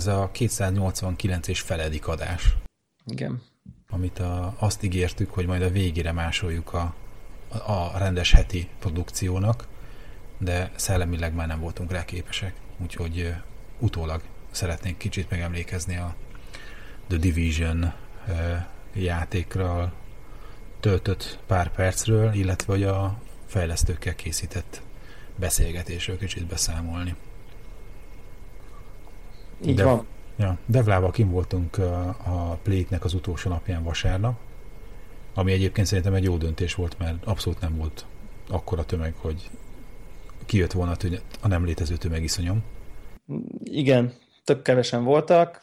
ez a 289 és feledik adás. Igen. Amit a, azt ígértük, hogy majd a végére másoljuk a, a rendes heti produkciónak, de szellemileg már nem voltunk rá képesek, úgyhogy utólag szeretnénk kicsit megemlékezni a The Division játékra töltött pár percről, illetve hogy a fejlesztőkkel készített beszélgetésről kicsit beszámolni. Így De, van. Ja, Devlával kim voltunk a, Plate-nek az utolsó napján vasárnap, ami egyébként szerintem egy jó döntés volt, mert abszolút nem volt akkora tömeg, hogy kijött volna a nem létező tömegiszonyom. Igen, tök kevesen voltak.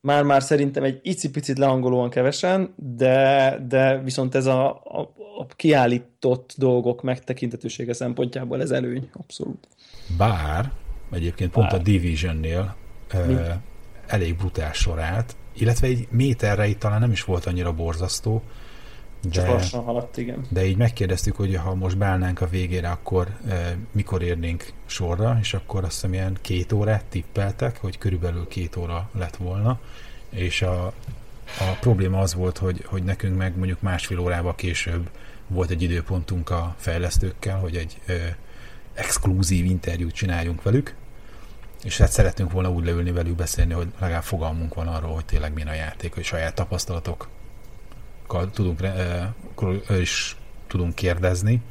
Már-már szerintem egy icipicit lehangolóan kevesen, de, de viszont ez a, a, a kiállított dolgok megtekintetősége szempontjából ez előny, abszolút. Bár egyébként pont a Division-nél ö, elég brutál sorát, illetve egy méterre itt talán nem is volt annyira borzasztó, de, Csak lassan haladt, igen. De így megkérdeztük, hogy ha most beállnánk a végére, akkor e, mikor érnénk sorra, és akkor azt hiszem ilyen két órát tippeltek, hogy körülbelül két óra lett volna, és a, a probléma az volt, hogy, hogy nekünk meg mondjuk másfél órával később volt egy időpontunk a fejlesztőkkel, hogy egy e, exkluzív interjút csináljunk velük, és hát szeretünk volna úgy leülni velük beszélni, hogy legalább fogalmunk van arról, hogy tényleg milyen a játék, hogy saját tapasztalatok tudunk, is tudunk kérdezni,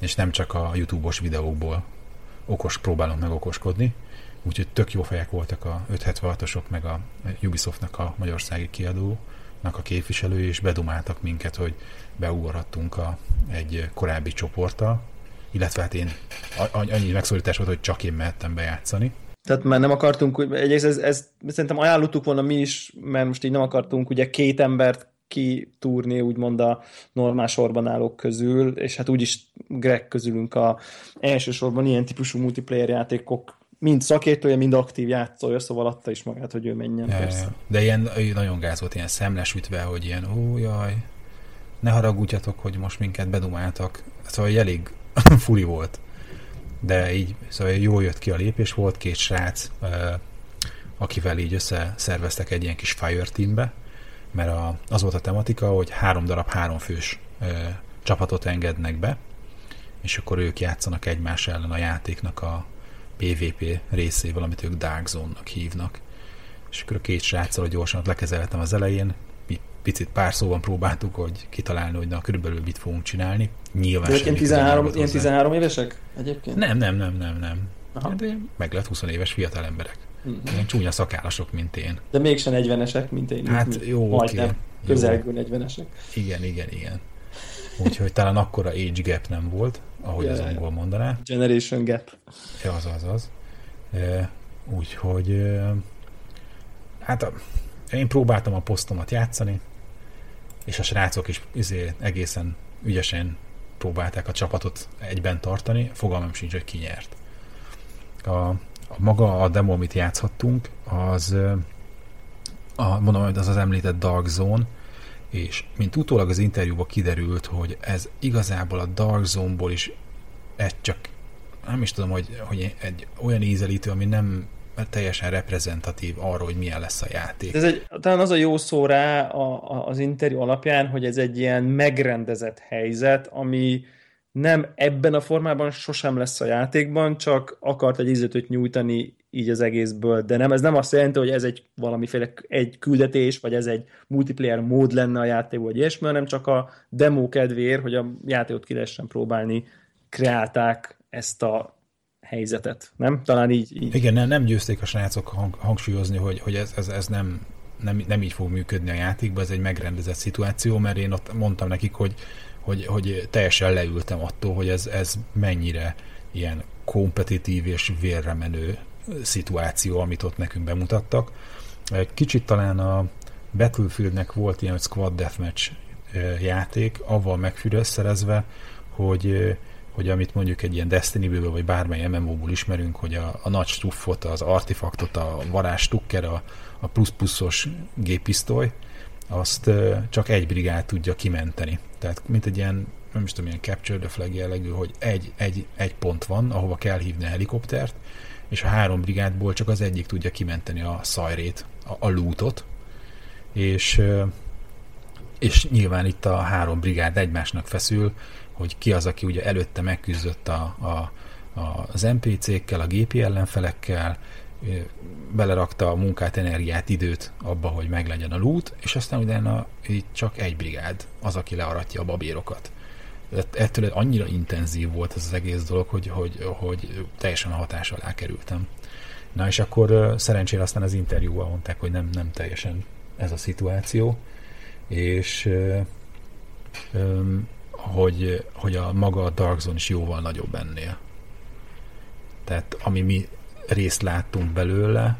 és nem csak a YouTube-os videókból okos, próbálunk meg okoskodni. Úgyhogy tök jó fejek voltak a 576-osok, meg a Ubisoftnak a magyarországi kiadónak a képviselői, és bedumáltak minket, hogy beugorhattunk a, egy korábbi csoporttal, illetve hát én annyi megszólítás volt, hogy csak én mehettem bejátszani. Tehát már nem akartunk, egyrészt ez, ez, szerintem ajánlottuk volna mi is, mert most így nem akartunk ugye két embert kitúrni úgymond a normál sorban állók közül, és hát úgyis Greg közülünk a elsősorban ilyen típusú multiplayer játékok mind szakértője, mind aktív játszója, szóval adta is magát, hogy ő menjen. Ja, persze. De ilyen nagyon gáz volt, ilyen szemlesütve, hogy ilyen, ó, jaj, ne haragudjatok, hogy most minket bedumáltak. Szóval elég furi volt. De így, szóval jó jött ki a lépés, volt két srác, akivel így összeszerveztek egy ilyen kis Fire Teambe, mert a, az volt a tematika, hogy három darab háromfős csapatot engednek be, és akkor ők játszanak egymás ellen a játéknak a PvP részével, amit ők Dark Zone-nak hívnak. És akkor a két sráccal, gyorsan lekezeltem az elején, picit pár szóban próbáltuk, hogy kitalálni, hogy na, körülbelül mit fogunk csinálni. Nyilván ilyen 13, ilyen 13 évesek egyébként? Nem, nem, nem, nem, nem. Aha. De meg lehet 20 éves fiatal emberek. Uh-huh. Ilyen csúnya szakállasok, mint én. De mégsem 40-esek, mint én. Hát mint jó, majdnem, okay. közelgő 40-esek. Igen, igen, igen. Úgyhogy talán akkora age gap nem volt, ahogy yeah. az angol mondaná. Generation gap. Ja, az, az, az. Úgyhogy hát én próbáltam a posztomat játszani, és a srácok is izé, egészen ügyesen próbálták a csapatot egyben tartani, fogalmam sincs, hogy ki nyert. A, a maga a demo, amit játszhattunk, az a, mondom, hogy az az említett Dark Zone, és mint utólag az interjúban kiderült, hogy ez igazából a Dark Zone-ból is egy csak nem is tudom, hogy, hogy egy olyan ízelítő, ami nem teljesen reprezentatív arról, hogy milyen lesz a játék. Ez egy, talán az a jó szó rá a, a, az interjú alapján, hogy ez egy ilyen megrendezett helyzet, ami, nem ebben a formában sosem lesz a játékban, csak akart egy ízletet nyújtani így az egészből, de nem, ez nem azt jelenti, hogy ez egy valamiféle egy küldetés, vagy ez egy multiplayer mód lenne a játék, vagy ilyesmi, hanem csak a demo kedvéért, hogy a játékot ki lehessen próbálni, kreálták ezt a helyzetet, nem? Talán így. így. Igen, nem, nem győzték a srácok hang, hangsúlyozni, hogy, hogy ez, ez, ez nem, nem, nem így fog működni a játékban, ez egy megrendezett szituáció, mert én ott mondtam nekik, hogy hogy, hogy teljesen leültem attól, hogy ez, ez mennyire ilyen kompetitív és vérre menő szituáció, amit ott nekünk bemutattak. Kicsit talán a Battlefieldnek volt ilyen, Squad Deathmatch játék, avval megfűrőszerezve, hogy, hogy amit mondjuk egy ilyen Destiny-ből, vagy bármely MMO-ból ismerünk, hogy a, a nagy stuffot, az artefaktot, a varázs tukker, a, a plusz-pluszos géppisztoly, azt csak egy brigád tudja kimenteni. Tehát mint egy ilyen, nem is tudom, ilyen capture the flag jellegű, hogy egy, egy, egy pont van, ahova kell hívni a helikoptert, és a három brigádból csak az egyik tudja kimenteni a szajrét, a, a lootot, és, és nyilván itt a három brigád egymásnak feszül, hogy ki az, aki ugye előtte megküzdött a, a, a, az NPC-kkel, a gépi ellenfelekkel, belerakta a munkát, energiát, időt abba, hogy meglegyen a loot, és aztán utána itt csak egy brigád az, aki learatja a babérokat. Ettől annyira intenzív volt ez az egész dolog, hogy, hogy, hogy teljesen a hatás alá kerültem. Na és akkor szerencsére aztán az interjúval mondták, hogy nem, nem teljesen ez a szituáció, és hogy, hogy a maga a Dark Zone is jóval nagyobb ennél. Tehát ami mi részt láttunk belőle,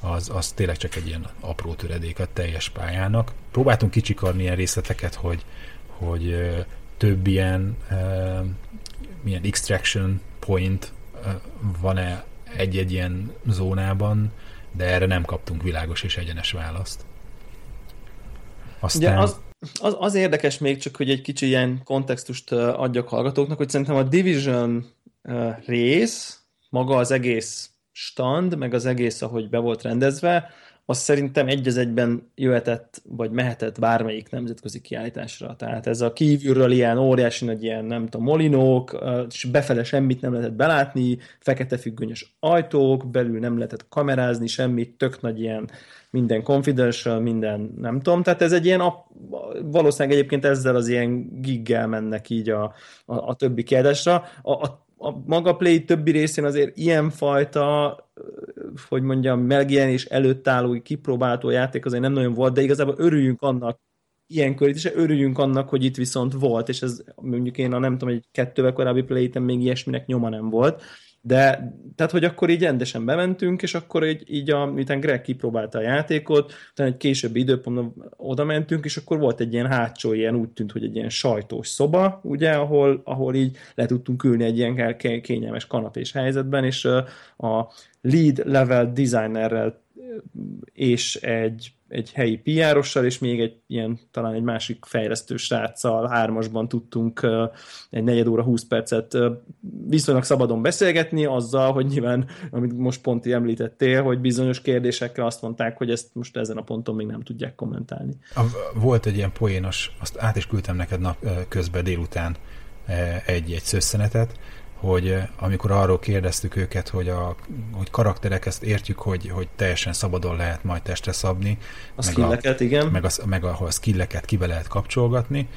az, az tényleg csak egy ilyen apró töredék a teljes pályának. Próbáltunk kicsikarni ilyen részleteket, hogy, hogy több ilyen milyen extraction point van-e egy-egy ilyen zónában, de erre nem kaptunk világos és egyenes választ. Aztán... Ugye az, az, az érdekes még csak, hogy egy kicsi ilyen kontextust adjak hallgatóknak, hogy szerintem a Division rész, maga az egész stand, meg az egész, ahogy be volt rendezve, az szerintem egy az egyben jöhetett, vagy mehetett bármelyik nemzetközi kiállításra. Tehát ez a kívülről ilyen óriási nagy ilyen, nem tudom, molinók, és befele semmit nem lehetett belátni, fekete függönyös ajtók, belül nem lehetett kamerázni, semmit, tök nagy ilyen minden confidential, minden nem tudom, tehát ez egy ilyen, valószínűleg egyébként ezzel az ilyen giggel mennek így a, a, a többi kiadásra. A, a, a maga Play többi részén azért ilyenfajta, hogy mondjam, megjelenés előtt álló, kipróbálható játék azért nem nagyon volt, de igazából örüljünk annak, ilyenkor itt is örüljünk annak, hogy itt viszont volt, és ez mondjuk én a nem tudom, egy kettővel korábbi play még ilyesminek nyoma nem volt. De, tehát, hogy akkor így rendesen bementünk, és akkor így, így a, miután Greg kipróbálta a játékot, utána egy későbbi időpontban oda mentünk, és akkor volt egy ilyen hátsó, ilyen úgy tűnt, hogy egy ilyen sajtós szoba, ugye, ahol, ahol így le tudtunk ülni egy ilyen kényelmes kanapés helyzetben, és a lead level designerrel és egy egy helyi piárossal, és még egy ilyen, talán egy másik fejlesztő sráccal hármasban tudtunk egy negyed óra, 20 percet viszonylag szabadon beszélgetni, azzal, hogy nyilván, amit most pont említettél, hogy bizonyos kérdésekre azt mondták, hogy ezt most ezen a ponton még nem tudják kommentálni. Volt egy ilyen poénos, azt át is küldtem neked nap közben délután egy-egy szösszenetet, hogy eh, amikor arról kérdeztük őket, hogy a hogy karakterek, ezt értjük, hogy, hogy teljesen szabadon lehet majd testre szabni. A meg skilleket, a, igen. Meg, a, meg ahol a skilleket kibe lehet kapcsolgatni,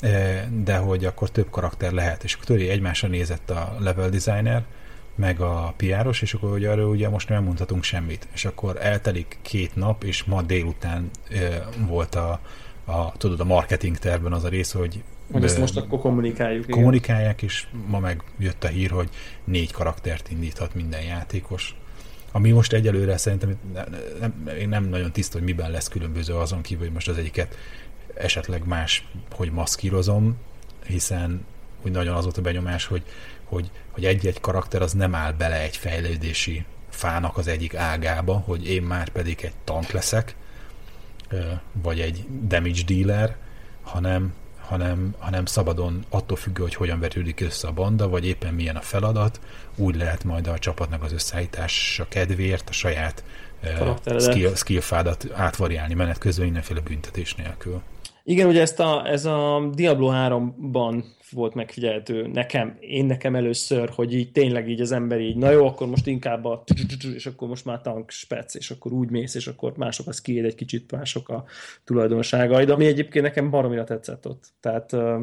eh, de hogy akkor több karakter lehet. És akkor egymásra nézett a level designer, meg a piáros, és akkor hogy arról ugye most nem mondhatunk semmit. És akkor eltelik két nap, és ma délután e, volt a, a, tudod, a marketing tervben az a rész, hogy hogy ezt most akkor kommunikáljuk. Kommunikálják, igen. és ma meg jött a hír, hogy négy karaktert indíthat minden játékos. Ami most egyelőre szerintem nem, nem, én nem nagyon tiszta, hogy miben lesz különböző azon kívül, hogy most az egyiket esetleg más, hogy maszkírozom, hiszen úgy nagyon az volt a benyomás, hogy, hogy, hogy egy-egy karakter az nem áll bele egy fejlődési fának az egyik ágába, hogy én már pedig egy tank leszek, vagy egy damage dealer, hanem hanem, hanem szabadon attól függő, hogy hogyan vetődik össze a banda, vagy éppen milyen a feladat, úgy lehet majd a csapatnak az összeállítása kedvéért a saját uh, skill, skillfádat átvariálni menet közben mindenféle büntetés nélkül. Igen, ugye ezt a, ez a Diablo 3-ban volt megfigyelhető nekem, én nekem először, hogy így tényleg így az ember így, na jó, akkor most inkább a és akkor most már tank spec, és akkor úgy mész, és akkor mások az kiéd egy kicsit, mások a tulajdonságaid, ami egyébként nekem baromira tetszett ott. Tehát uh,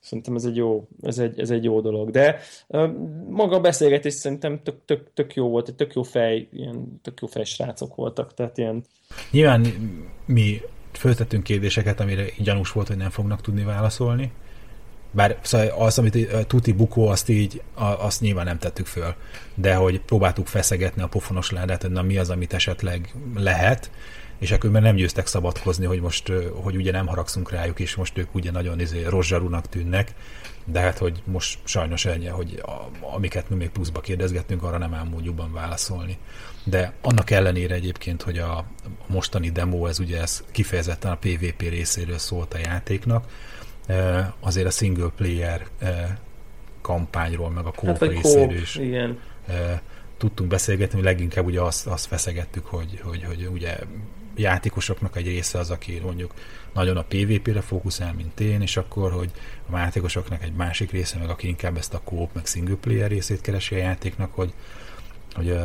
szerintem ez egy jó, ez egy, ez egy jó dolog. De uh, maga a beszélgetés szerintem tök, tök, tök jó volt, egy tök jó fej, ilyen tök jó fej srácok voltak, tehát ilyen... Nyilván mi föltettünk kérdéseket, amire gyanús volt, hogy nem fognak tudni válaszolni, bár szóval az, amit tuti bukó, azt így, azt nyilván nem tettük föl, de hogy próbáltuk feszegetni a pofonos ládát, hogy na mi az, amit esetleg lehet, és akkor már nem győztek szabadkozni, hogy most, hogy ugye nem haragszunk rájuk, és most ők ugye nagyon izé, rozsarúnak tűnnek, de hát, hogy most sajnos ennyi, hogy a, amiket mi még pluszba kérdezgettünk, arra nem ám módjúban válaszolni. De annak ellenére egyébként, hogy a mostani demo, ez ugye ez kifejezetten a PvP részéről szólt a játéknak, azért a single player kampányról, meg a co hát, részéről is igen. tudtunk beszélgetni, leginkább ugye azt, azt feszegettük, hogy, hogy, hogy ugye játékosoknak egy része az, aki mondjuk nagyon a PvP-re fókuszál, mint én, és akkor, hogy a játékosoknak egy másik része, meg aki inkább ezt a co meg single player részét keresi a játéknak, hogy, hogy,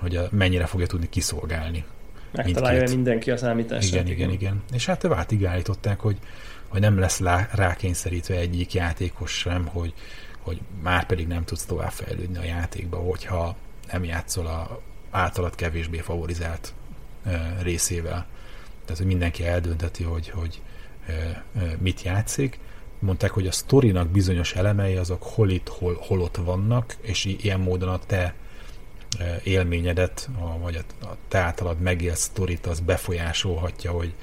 hogy mennyire fogja tudni kiszolgálni. Megtalálja mindenki a számítást. Igen, igen, igen. És hát vátig állították, hogy, hogy nem lesz rákényszerítve egyik játékos sem, hogy, hogy már pedig nem tudsz tovább fejlődni a játékba, hogyha nem játszol a általad kevésbé favorizált részével. Tehát, hogy mindenki eldönteti, hogy, hogy mit játszik. Mondták, hogy a sztorinak bizonyos elemei azok hol itt, hol, hol ott vannak, és ilyen módon a te élményedet, a, vagy a, a te általad megélt sztorit az befolyásolhatja, hogy,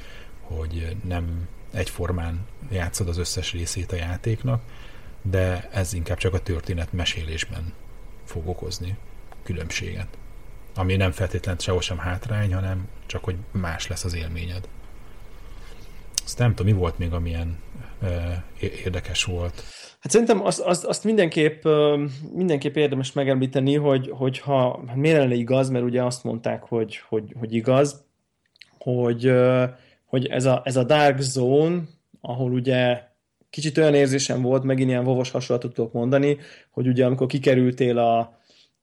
hogy nem egyformán játszod az összes részét a játéknak, de ez inkább csak a történet mesélésben fog okozni különbséget. Ami nem feltétlenül sehol sem hátrány, hanem csak, hogy más lesz az élményed. Azt nem tudom, mi volt még, amilyen érdekes volt. Hát szerintem azt, azt, azt mindenképp, mindenképp érdemes megemlíteni, hogy, hogyha hát miért lenne igaz, mert ugye azt mondták, hogy, hogy, hogy igaz, hogy, hogy ez, a, ez a Dark Zone, ahol ugye kicsit olyan érzésem volt, megint ilyen vovos hasonlatot tudok mondani, hogy ugye amikor kikerültél a,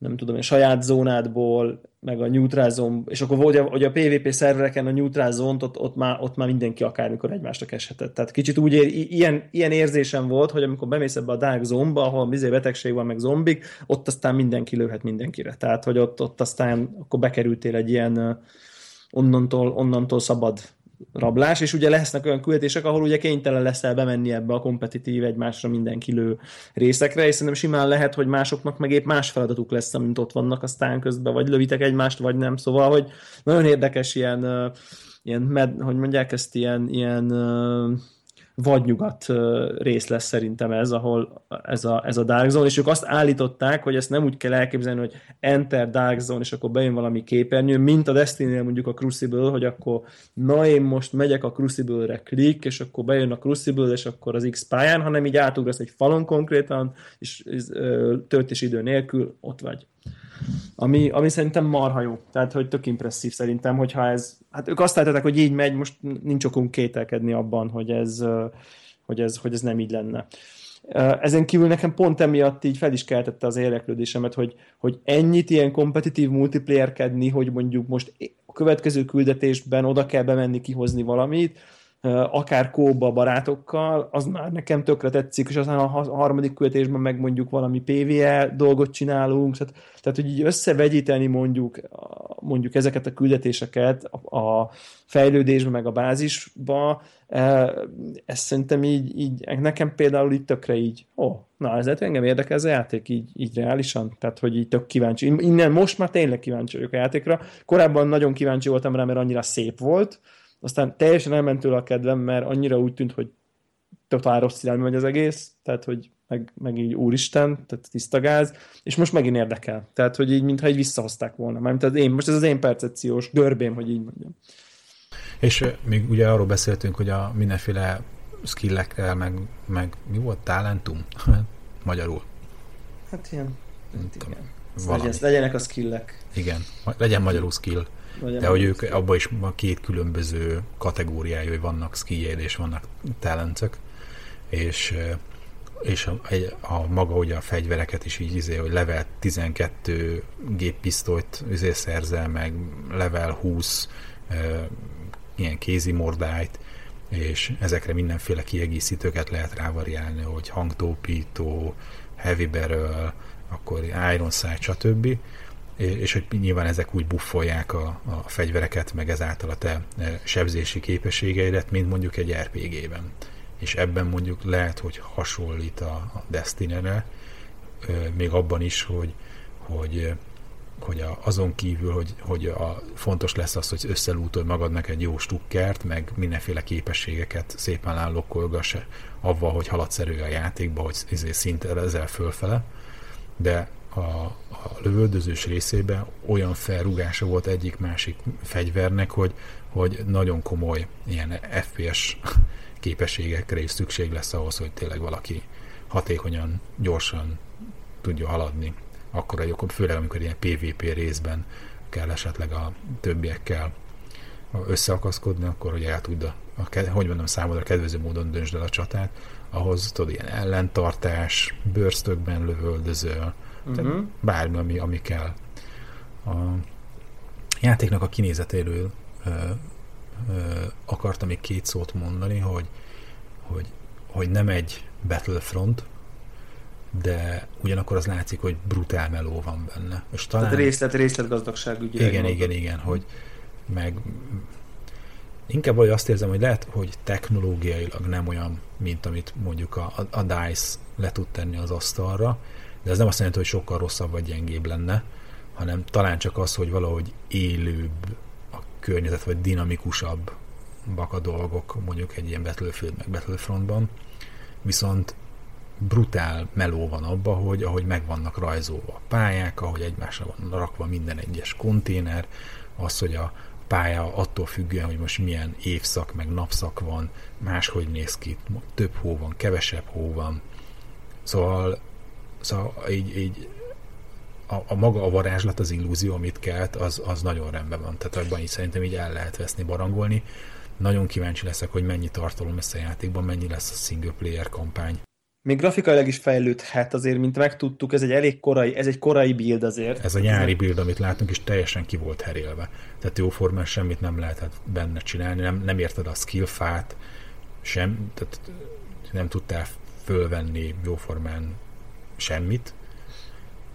nem tudom, a saját zónádból, meg a neutral zone, és akkor volt, hogy a PvP szervereken a neutral zone ott, ott, már, ott már mindenki akármikor egymásra eshetett. Tehát kicsit úgy ér, ilyen, ilyen érzésem volt, hogy amikor bemész ebbe a Dark Zone-ba, ahol bizony betegség van, meg zombik, ott aztán mindenki lőhet mindenkire. Tehát, hogy ott, ott aztán akkor bekerültél egy ilyen onnantól, onnantól szabad rablás, és ugye lesznek olyan küldetések, ahol ugye kénytelen leszel bemenni ebbe a kompetitív egymásra minden kilő részekre, és szerintem simán lehet, hogy másoknak meg épp más feladatuk lesz, mint ott vannak aztán közben, vagy lövitek egymást, vagy nem. Szóval, hogy nagyon érdekes ilyen, ilyen med, hogy mondják ezt, ilyen, ilyen vadnyugat rész lesz szerintem ez, ahol ez a, ez a Dark Zone, és ők azt állították, hogy ezt nem úgy kell elképzelni, hogy Enter Dark Zone, és akkor bejön valami képernyő, mint a destiny mondjuk a Crucible, hogy akkor na én most megyek a Crucible-re klik, és akkor bejön a Crucible, és akkor az X pályán, hanem így átugrasz egy falon konkrétan, és töltés idő nélkül ott vagy. Ami, ami szerintem marha jó. Tehát, hogy tök impresszív szerintem, hogyha ez... Hát ők azt látták, hogy így megy, most nincs okunk kételkedni abban, hogy ez, hogy ez, hogy ez nem így lenne. Ezen kívül nekem pont emiatt így fel is keltette az érdeklődésemet, hogy, hogy ennyit ilyen kompetitív multiplayerkedni, hogy mondjuk most a következő küldetésben oda kell bemenni kihozni valamit, akár kóba barátokkal, az már nekem tökre tetszik, és aztán a harmadik küldetésben meg mondjuk valami PvE dolgot csinálunk, tehát, tehát hogy így összevegyíteni mondjuk, mondjuk ezeket a küldetéseket a fejlődésbe, meg a bázisba, ez szerintem így, így nekem például itt tökre így, ó, oh, na ez engem érdekel ez a játék így, így reálisan, tehát hogy így tök kíváncsi. Innen most már tényleg kíváncsi vagyok a játékra. Korábban nagyon kíváncsi voltam rá, mert annyira szép volt, aztán teljesen elment tőle a kedvem, mert annyira úgy tűnt, hogy totál rossz irányba megy az egész, tehát hogy meg, meg így úristen, tehát tiszta gáz, és most megint érdekel. Tehát, hogy így mintha így visszahozták volna. Mármint az én, most ez az én percepciós görbém, hogy így mondjam. És még ugye arról beszéltünk, hogy a mindenféle skillekkel, meg, meg mi volt? Talentum? Magyarul. Hát ilyen. Hát igen. Legyen, legyenek a skillek. Igen, legyen magyarul skill. De hogy ők abban is a két különböző kategóriája, hogy vannak skijéd és vannak talentek, és és a, a, maga ugye a fegyvereket is így izé, hogy level 12 géppisztolyt izé szerzel, meg level 20 e, ilyen kézi mordájt, és ezekre mindenféle kiegészítőket lehet rávariálni, hogy hangtópító, heavy barrel, akkor iron sight, stb és hogy nyilván ezek úgy buffolják a, a fegyvereket, meg ezáltal a te e, sebzési képességeidet, mint mondjuk egy RPG-ben. És ebben mondjuk lehet, hogy hasonlít a, a Destiny-re, még abban is, hogy, hogy hogy a, azon kívül, hogy, hogy a, fontos lesz az, hogy összelútolj magadnak egy jó stukkert, meg mindenféle képességeket szépen állokkolgass avval, hogy haladsz erő a játékba, hogy izé szinte ezzel fölfele, de a, a lövöldözős részében olyan felrugása volt egyik-másik fegyvernek, hogy, hogy nagyon komoly ilyen FPS képességekre is szükség lesz ahhoz, hogy tényleg valaki hatékonyan, gyorsan tudja haladni. Akkor egyébként főleg amikor ilyen PvP részben kell esetleg a többiekkel összeakaszkodni, akkor hogy el tud a, a hogy mondom, számodra kedvező módon döntsd el a csatát, ahhoz tudod, ilyen ellentartás, bőrztökben lövöldözöl, uh-huh. bármi, ami, ami kell. A játéknak a kinézetéről ö, ö, akartam még két szót mondani, hogy, hogy, hogy nem egy Battlefront, de ugyanakkor az látszik, hogy brutál meló van benne. És talán... Tehát részlet, részletgazdagság ügyre. Igen, igen, igen, hogy meg inkább vagy azt érzem, hogy lehet, hogy technológiailag nem olyan, mint amit mondjuk a, a DICE le tud tenni az asztalra, de ez nem azt jelenti, hogy sokkal rosszabb vagy gyengébb lenne, hanem talán csak az, hogy valahogy élőbb a környezet, vagy dinamikusabb a dolgok, mondjuk egy ilyen Battlefield meg Battlefrontban. Viszont brutál meló van abba, hogy ahogy meg vannak rajzolva a pályák, ahogy egymásra van rakva minden egyes konténer, az, hogy a pálya attól függően, hogy most milyen évszak, meg napszak van, máshogy néz ki, több hó van, kevesebb hó van. Szóval, szóval így, így a, a maga a varázslat, az illúzió, amit kelt, az, az nagyon rendben van. Tehát abban így szerintem így el lehet veszni, barangolni. Nagyon kíváncsi leszek, hogy mennyi tartalom lesz a játékban, mennyi lesz a single player kampány még grafikailag is fejlődhet azért, mint megtudtuk, ez egy elég korai, ez egy korai build azért. Ez a nyári build, amit látunk, és teljesen ki volt herélve. Tehát jóformán semmit nem lehetett benne csinálni, nem, nem érted a skillfát, sem, tehát nem tudtál fölvenni jóformán semmit,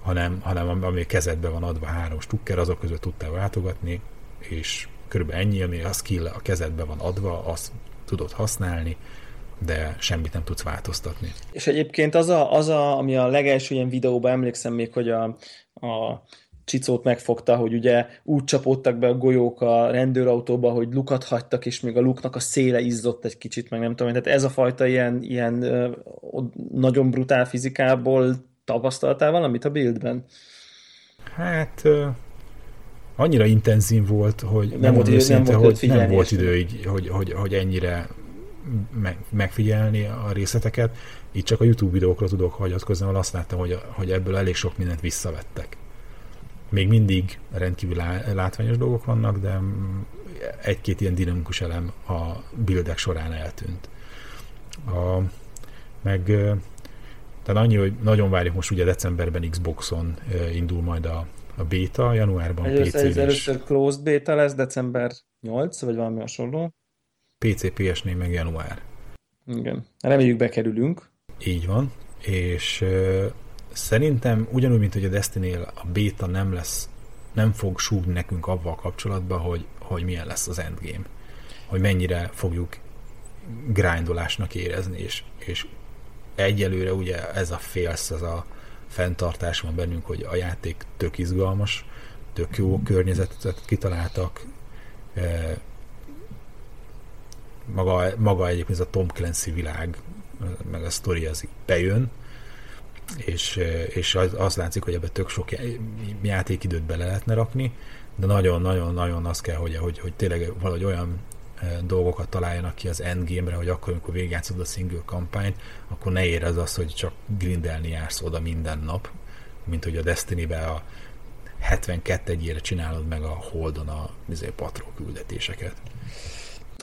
hanem, hanem ami kezedbe van adva három stukker, azok között tudtál váltogatni, és körülbelül ennyi, ami a skill a kezedbe van adva, azt tudod használni, de semmit nem tudsz változtatni. És egyébként az, a, az a, ami a legelső ilyen videóban emlékszem még, hogy a, a csicót megfogta, hogy ugye úgy csapódtak be a golyók a rendőrautóba, hogy lukat hagytak, és még a luknak a széle izzott egy kicsit, meg nem tudom, tehát ez a fajta ilyen, ilyen nagyon brutál fizikából tapasztaltál valamit a buildben? Hát annyira intenzív volt, hogy nem, nem volt, idő, nem volt, hogy nem volt idő, így, hogy, hogy, hogy ennyire megfigyelni a részleteket. Itt csak a YouTube videókra tudok hagyatkozni, ahol azt láttam, hogy, hogy ebből elég sok mindent visszavettek. Még mindig rendkívül látványos dolgok vannak, de egy-két ilyen dinamikus elem a bildek során eltűnt. A, meg tehát annyi, hogy nagyon várjuk most ugye decemberben Xboxon indul majd a, a beta, januárban PC-n is. Először closed beta lesz, december 8, vagy valami hasonló. PC, PS4 meg január. Igen. Reméljük bekerülünk. Így van. És szerintem ugyanúgy, mint hogy a destiny a beta nem lesz, nem fog súgni nekünk avval kapcsolatban, hogy, hogy milyen lesz az endgame. Hogy mennyire fogjuk grindolásnak érezni, és, és egyelőre ugye ez a félsz, ez a fenntartás van bennünk, hogy a játék tök izgalmas, tök jó környezetet kitaláltak, maga, maga egyébként ez a Tom Clancy világ, meg a sztori az bejön, és, és az, az látszik, hogy ebbe tök sok játékidőt bele lehetne rakni, de nagyon-nagyon-nagyon az kell, hogy, hogy, hogy tényleg valahogy olyan e, dolgokat találjanak ki az endgame-re, hogy akkor, amikor végigjátszod a single kampányt, akkor ne érez az, hogy csak grindelni jársz oda minden nap, mint hogy a Destiny-be a 72 egyére csinálod meg a Holdon a izé, patrol küldetéseket.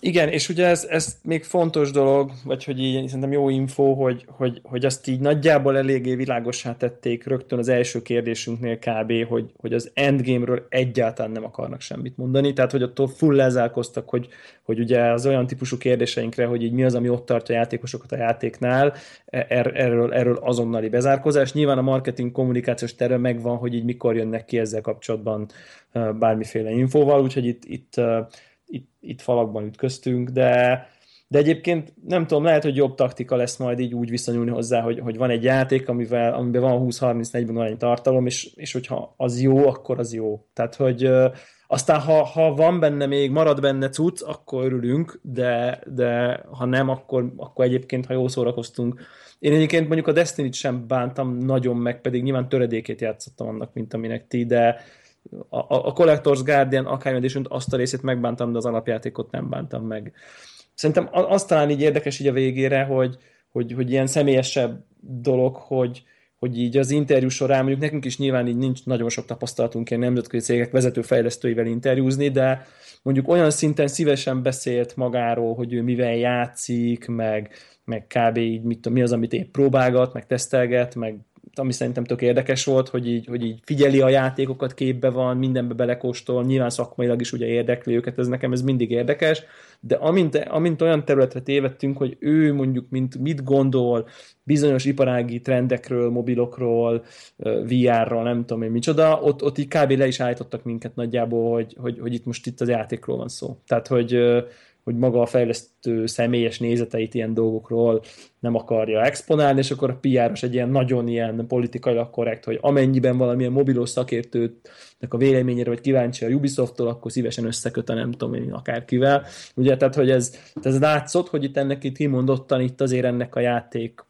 Igen, és ugye ez, ez még fontos dolog, vagy hogy így szerintem jó info, hogy, hogy, hogy azt így nagyjából eléggé világosá tették rögtön az első kérdésünknél kb., hogy, hogy az endgame-ről egyáltalán nem akarnak semmit mondani, tehát hogy attól full lezálkoztak, hogy, hogy ugye az olyan típusú kérdéseinkre, hogy így mi az, ami ott tartja a játékosokat a játéknál, e, er, erről, erről azonnali bezárkozás. Nyilván a marketing kommunikációs terve megvan, hogy így mikor jönnek ki ezzel kapcsolatban bármiféle infóval, úgyhogy itt, itt itt, itt falakban ütköztünk, de, de egyébként nem tudom, lehet, hogy jobb taktika lesz majd így úgy viszonyulni hozzá, hogy, hogy van egy játék, amivel, amiben van 20-30-40 van egy tartalom, és, és hogyha az jó, akkor az jó. Tehát, hogy aztán ha, ha van benne még, marad benne cucc, akkor örülünk, de, de ha nem, akkor, akkor egyébként, ha jól szórakoztunk. Én egyébként mondjuk a Destiny-t sem bántam nagyon meg, pedig nyilván töredékét játszottam annak, mint aminek ti, de, a, a Collector's Guardian Archive edition azt a részét megbántam, de az alapjátékot nem bántam meg. Szerintem az talán így érdekes így a végére, hogy, hogy, hogy ilyen személyesebb dolog, hogy, hogy így az interjú során, mondjuk nekünk is nyilván így nincs nagyon sok tapasztalatunk ilyen nemzetközi cégek vezető fejlesztőivel interjúzni, de mondjuk olyan szinten szívesen beszélt magáról, hogy ő mivel játszik, meg, meg kb. így mit, mi az, amit épp próbálgat, meg tesztelget, meg ami szerintem tök érdekes volt, hogy így, hogy így figyeli a játékokat, képbe van, mindenbe belekóstol, nyilván szakmailag is ugye érdekli őket, ez nekem ez mindig érdekes, de amint, amint olyan területre tévedtünk, hogy ő mondjuk mint, mit gondol bizonyos iparági trendekről, mobilokról, VR-ról, nem tudom én micsoda, ott, ott így kb. le is állítottak minket nagyjából, hogy, hogy, hogy itt most itt az játékról van szó. Tehát, hogy hogy maga a fejlesztő személyes nézeteit ilyen dolgokról nem akarja exponálni, és akkor a PR-os egy ilyen nagyon ilyen politikailag korrekt, hogy amennyiben valamilyen mobilos szakértőnek a véleményére vagy kíváncsi a Ubisofttól, akkor szívesen összeköt a nem tudom én akárkivel. Ugye, tehát, hogy ez, ez látszott, hogy itt ennek itt kimondottan itt azért ennek a játék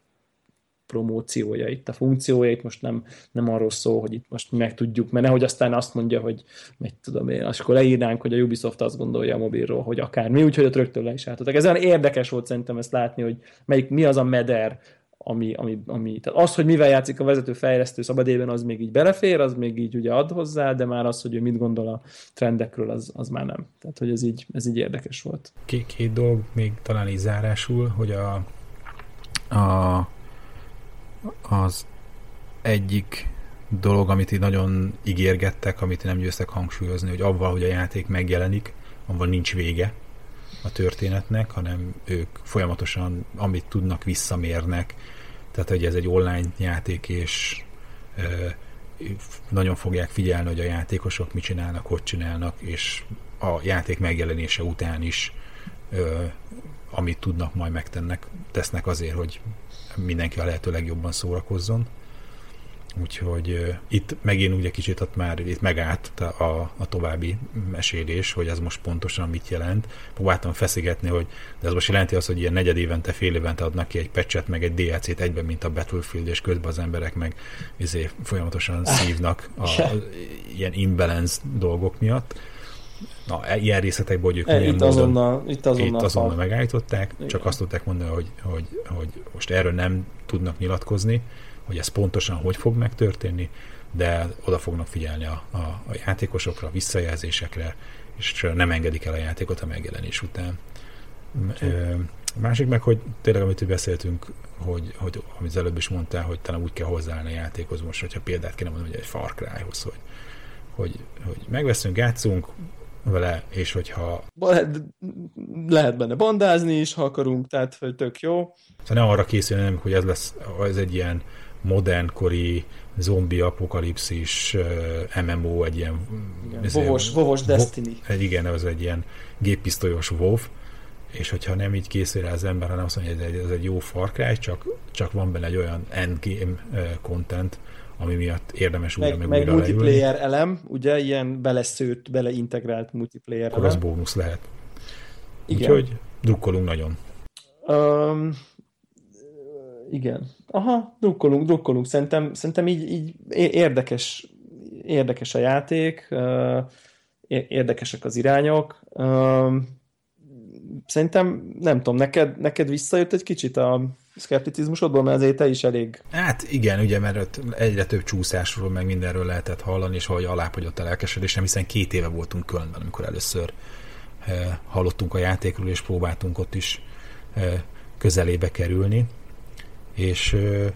promóciója, itt a funkciója, itt most nem, nem arról szól, hogy itt most meg tudjuk, mert nehogy aztán azt mondja, hogy meg tudom én, és akkor leírnánk, hogy a Ubisoft azt gondolja a mobilról, hogy akár mi, úgyhogy ott rögtön le is álltottak. Ez olyan érdekes volt szerintem ezt látni, hogy melyik, mi az a meder, ami, ami, ami, tehát az, hogy mivel játszik a vezető fejlesztő szabadében, az még így belefér, az még így ugye ad hozzá, de már az, hogy ő mit gondol a trendekről, az, az már nem. Tehát, hogy ez így, ez így érdekes volt. Két, két dolog még talán így zárásul, hogy a, a az egyik dolog, amit így nagyon ígérgettek, amit nem győztek hangsúlyozni, hogy avval, hogy a játék megjelenik, avval nincs vége a történetnek, hanem ők folyamatosan, amit tudnak, visszamérnek. Tehát, hogy ez egy online játék, és ö, nagyon fogják figyelni, hogy a játékosok mit csinálnak, hogy csinálnak, és a játék megjelenése után is ö, amit tudnak, majd megtennek, tesznek azért, hogy mindenki a lehető legjobban szórakozzon. Úgyhogy uh, itt megint ugye kicsit ott már itt megállt a, a, további mesélés, hogy ez most pontosan mit jelent. Próbáltam feszegetni, hogy de ez most jelenti azt, hogy ilyen negyed évente, fél évente adnak ki egy patchet, meg egy DLC-t egyben, mint a Battlefield, és közben az emberek meg izé, folyamatosan szívnak a, a, ilyen imbalance dolgok miatt na, e, ilyen részletekben, hogy ők e, itt, azonnal, itt azonnal, itt azonnal megállították, Igen. csak azt tudták mondani, hogy, hogy, hogy most erről nem tudnak nyilatkozni, hogy ez pontosan hogy fog megtörténni, de oda fognak figyelni a, a, a játékosokra, a visszajelzésekre, és nem engedik el a játékot a megjelenés után. A másik meg, hogy tényleg, amit beszéltünk, hogy, hogy amit az előbb is mondtál, hogy talán úgy kell hozzáállni a játékhoz most, hogyha példát kéne mondani, hogy egy Far Cry-hoz, hogy, hogy, hogy megveszünk, játszunk, vele, és hogyha... Lehet, lehet benne bandázni is, ha akarunk, tehát hogy tök jó. Szóval ne arra készülni, hogy ez lesz, ez egy ilyen modernkori zombi apokalipszis uh, MMO, egy ilyen... vovos, vovos Destiny. Egy, igen, ez egy ilyen géppisztolyos WoW, és hogyha nem így készül rá az ember, hanem azt mondja, hogy ez egy, ez egy jó Far Cry, csak, csak van benne egy olyan endgame uh, content, ami miatt érdemes újra meg, meg, meg multiplayer leülni. elem, ugye, ilyen beleszőtt, beleintegrált multiplayer Akkor elem. az bónusz lehet. Igen. Úgyhogy drukkolunk nagyon. Um, igen. Aha, drukkolunk, drukkolunk. Szerintem, szerintem így, így érdekes, érdekes a játék, érdekesek az irányok. Szerintem, nem tudom, neked, neked visszajött egy kicsit a szkepticizmusodból, mert azért te is elég... Hát igen, ugye, mert ott egyre több csúszásról, meg mindenről lehetett hallani, és hogy alábbhagyott a lelkesedésem, hiszen két éve voltunk Kölnben, amikor először e, hallottunk a játékról, és próbáltunk ott is e, közelébe kerülni, és e,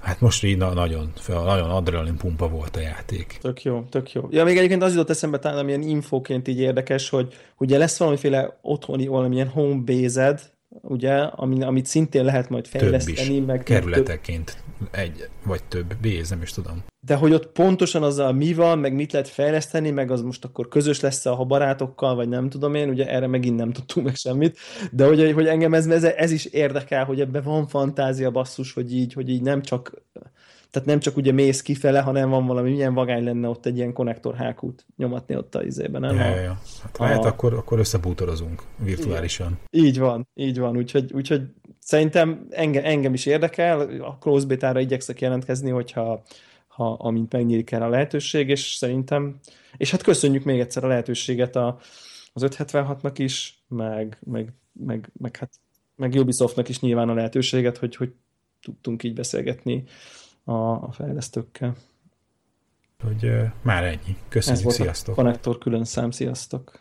Hát most így na, nagyon, nagyon adrenalin pumpa volt a játék. Tök jó, tök jó. Ja, még egyébként az jutott eszembe talán, amilyen infóként így érdekes, hogy ugye lesz valamiféle otthoni, valamilyen home based, ugye, amit, amit szintén lehet majd fejleszteni. Több is. Meg kerületeként több. egy vagy több béz, nem is tudom. De hogy ott pontosan azzal mi van, meg mit lehet fejleszteni, meg az most akkor közös lesz a barátokkal, vagy nem tudom én, ugye erre megint nem tudtunk meg semmit, de hogy, hogy engem ez, ez, ez is érdekel, hogy ebben van fantázia basszus, hogy így, hogy így nem csak tehát nem csak ugye mész kifele, hanem van valami, milyen vagány lenne ott egy ilyen konnektor hákút nyomatni ott a izében, nem? Ja, ja, ja. Hát a... lehet, akkor, akkor összebútorozunk virtuálisan. Igen. Így van, így van, úgyhogy, úgyhogy szerintem engem, engem is érdekel, a close beta-ra igyekszek jelentkezni, hogyha ha, amint megnyílik el a lehetőség, és szerintem, és hát köszönjük még egyszer a lehetőséget a, az 576-nak is, meg, meg, meg, meg, hát, meg Ubisoftnak is nyilván a lehetőséget, hogy, hogy tudtunk így beszélgetni a, a fejlesztőkkel. Hogy uh, már ennyi. Köszönjük, Ez volt sziasztok! A konnektor külön szám, sziasztok!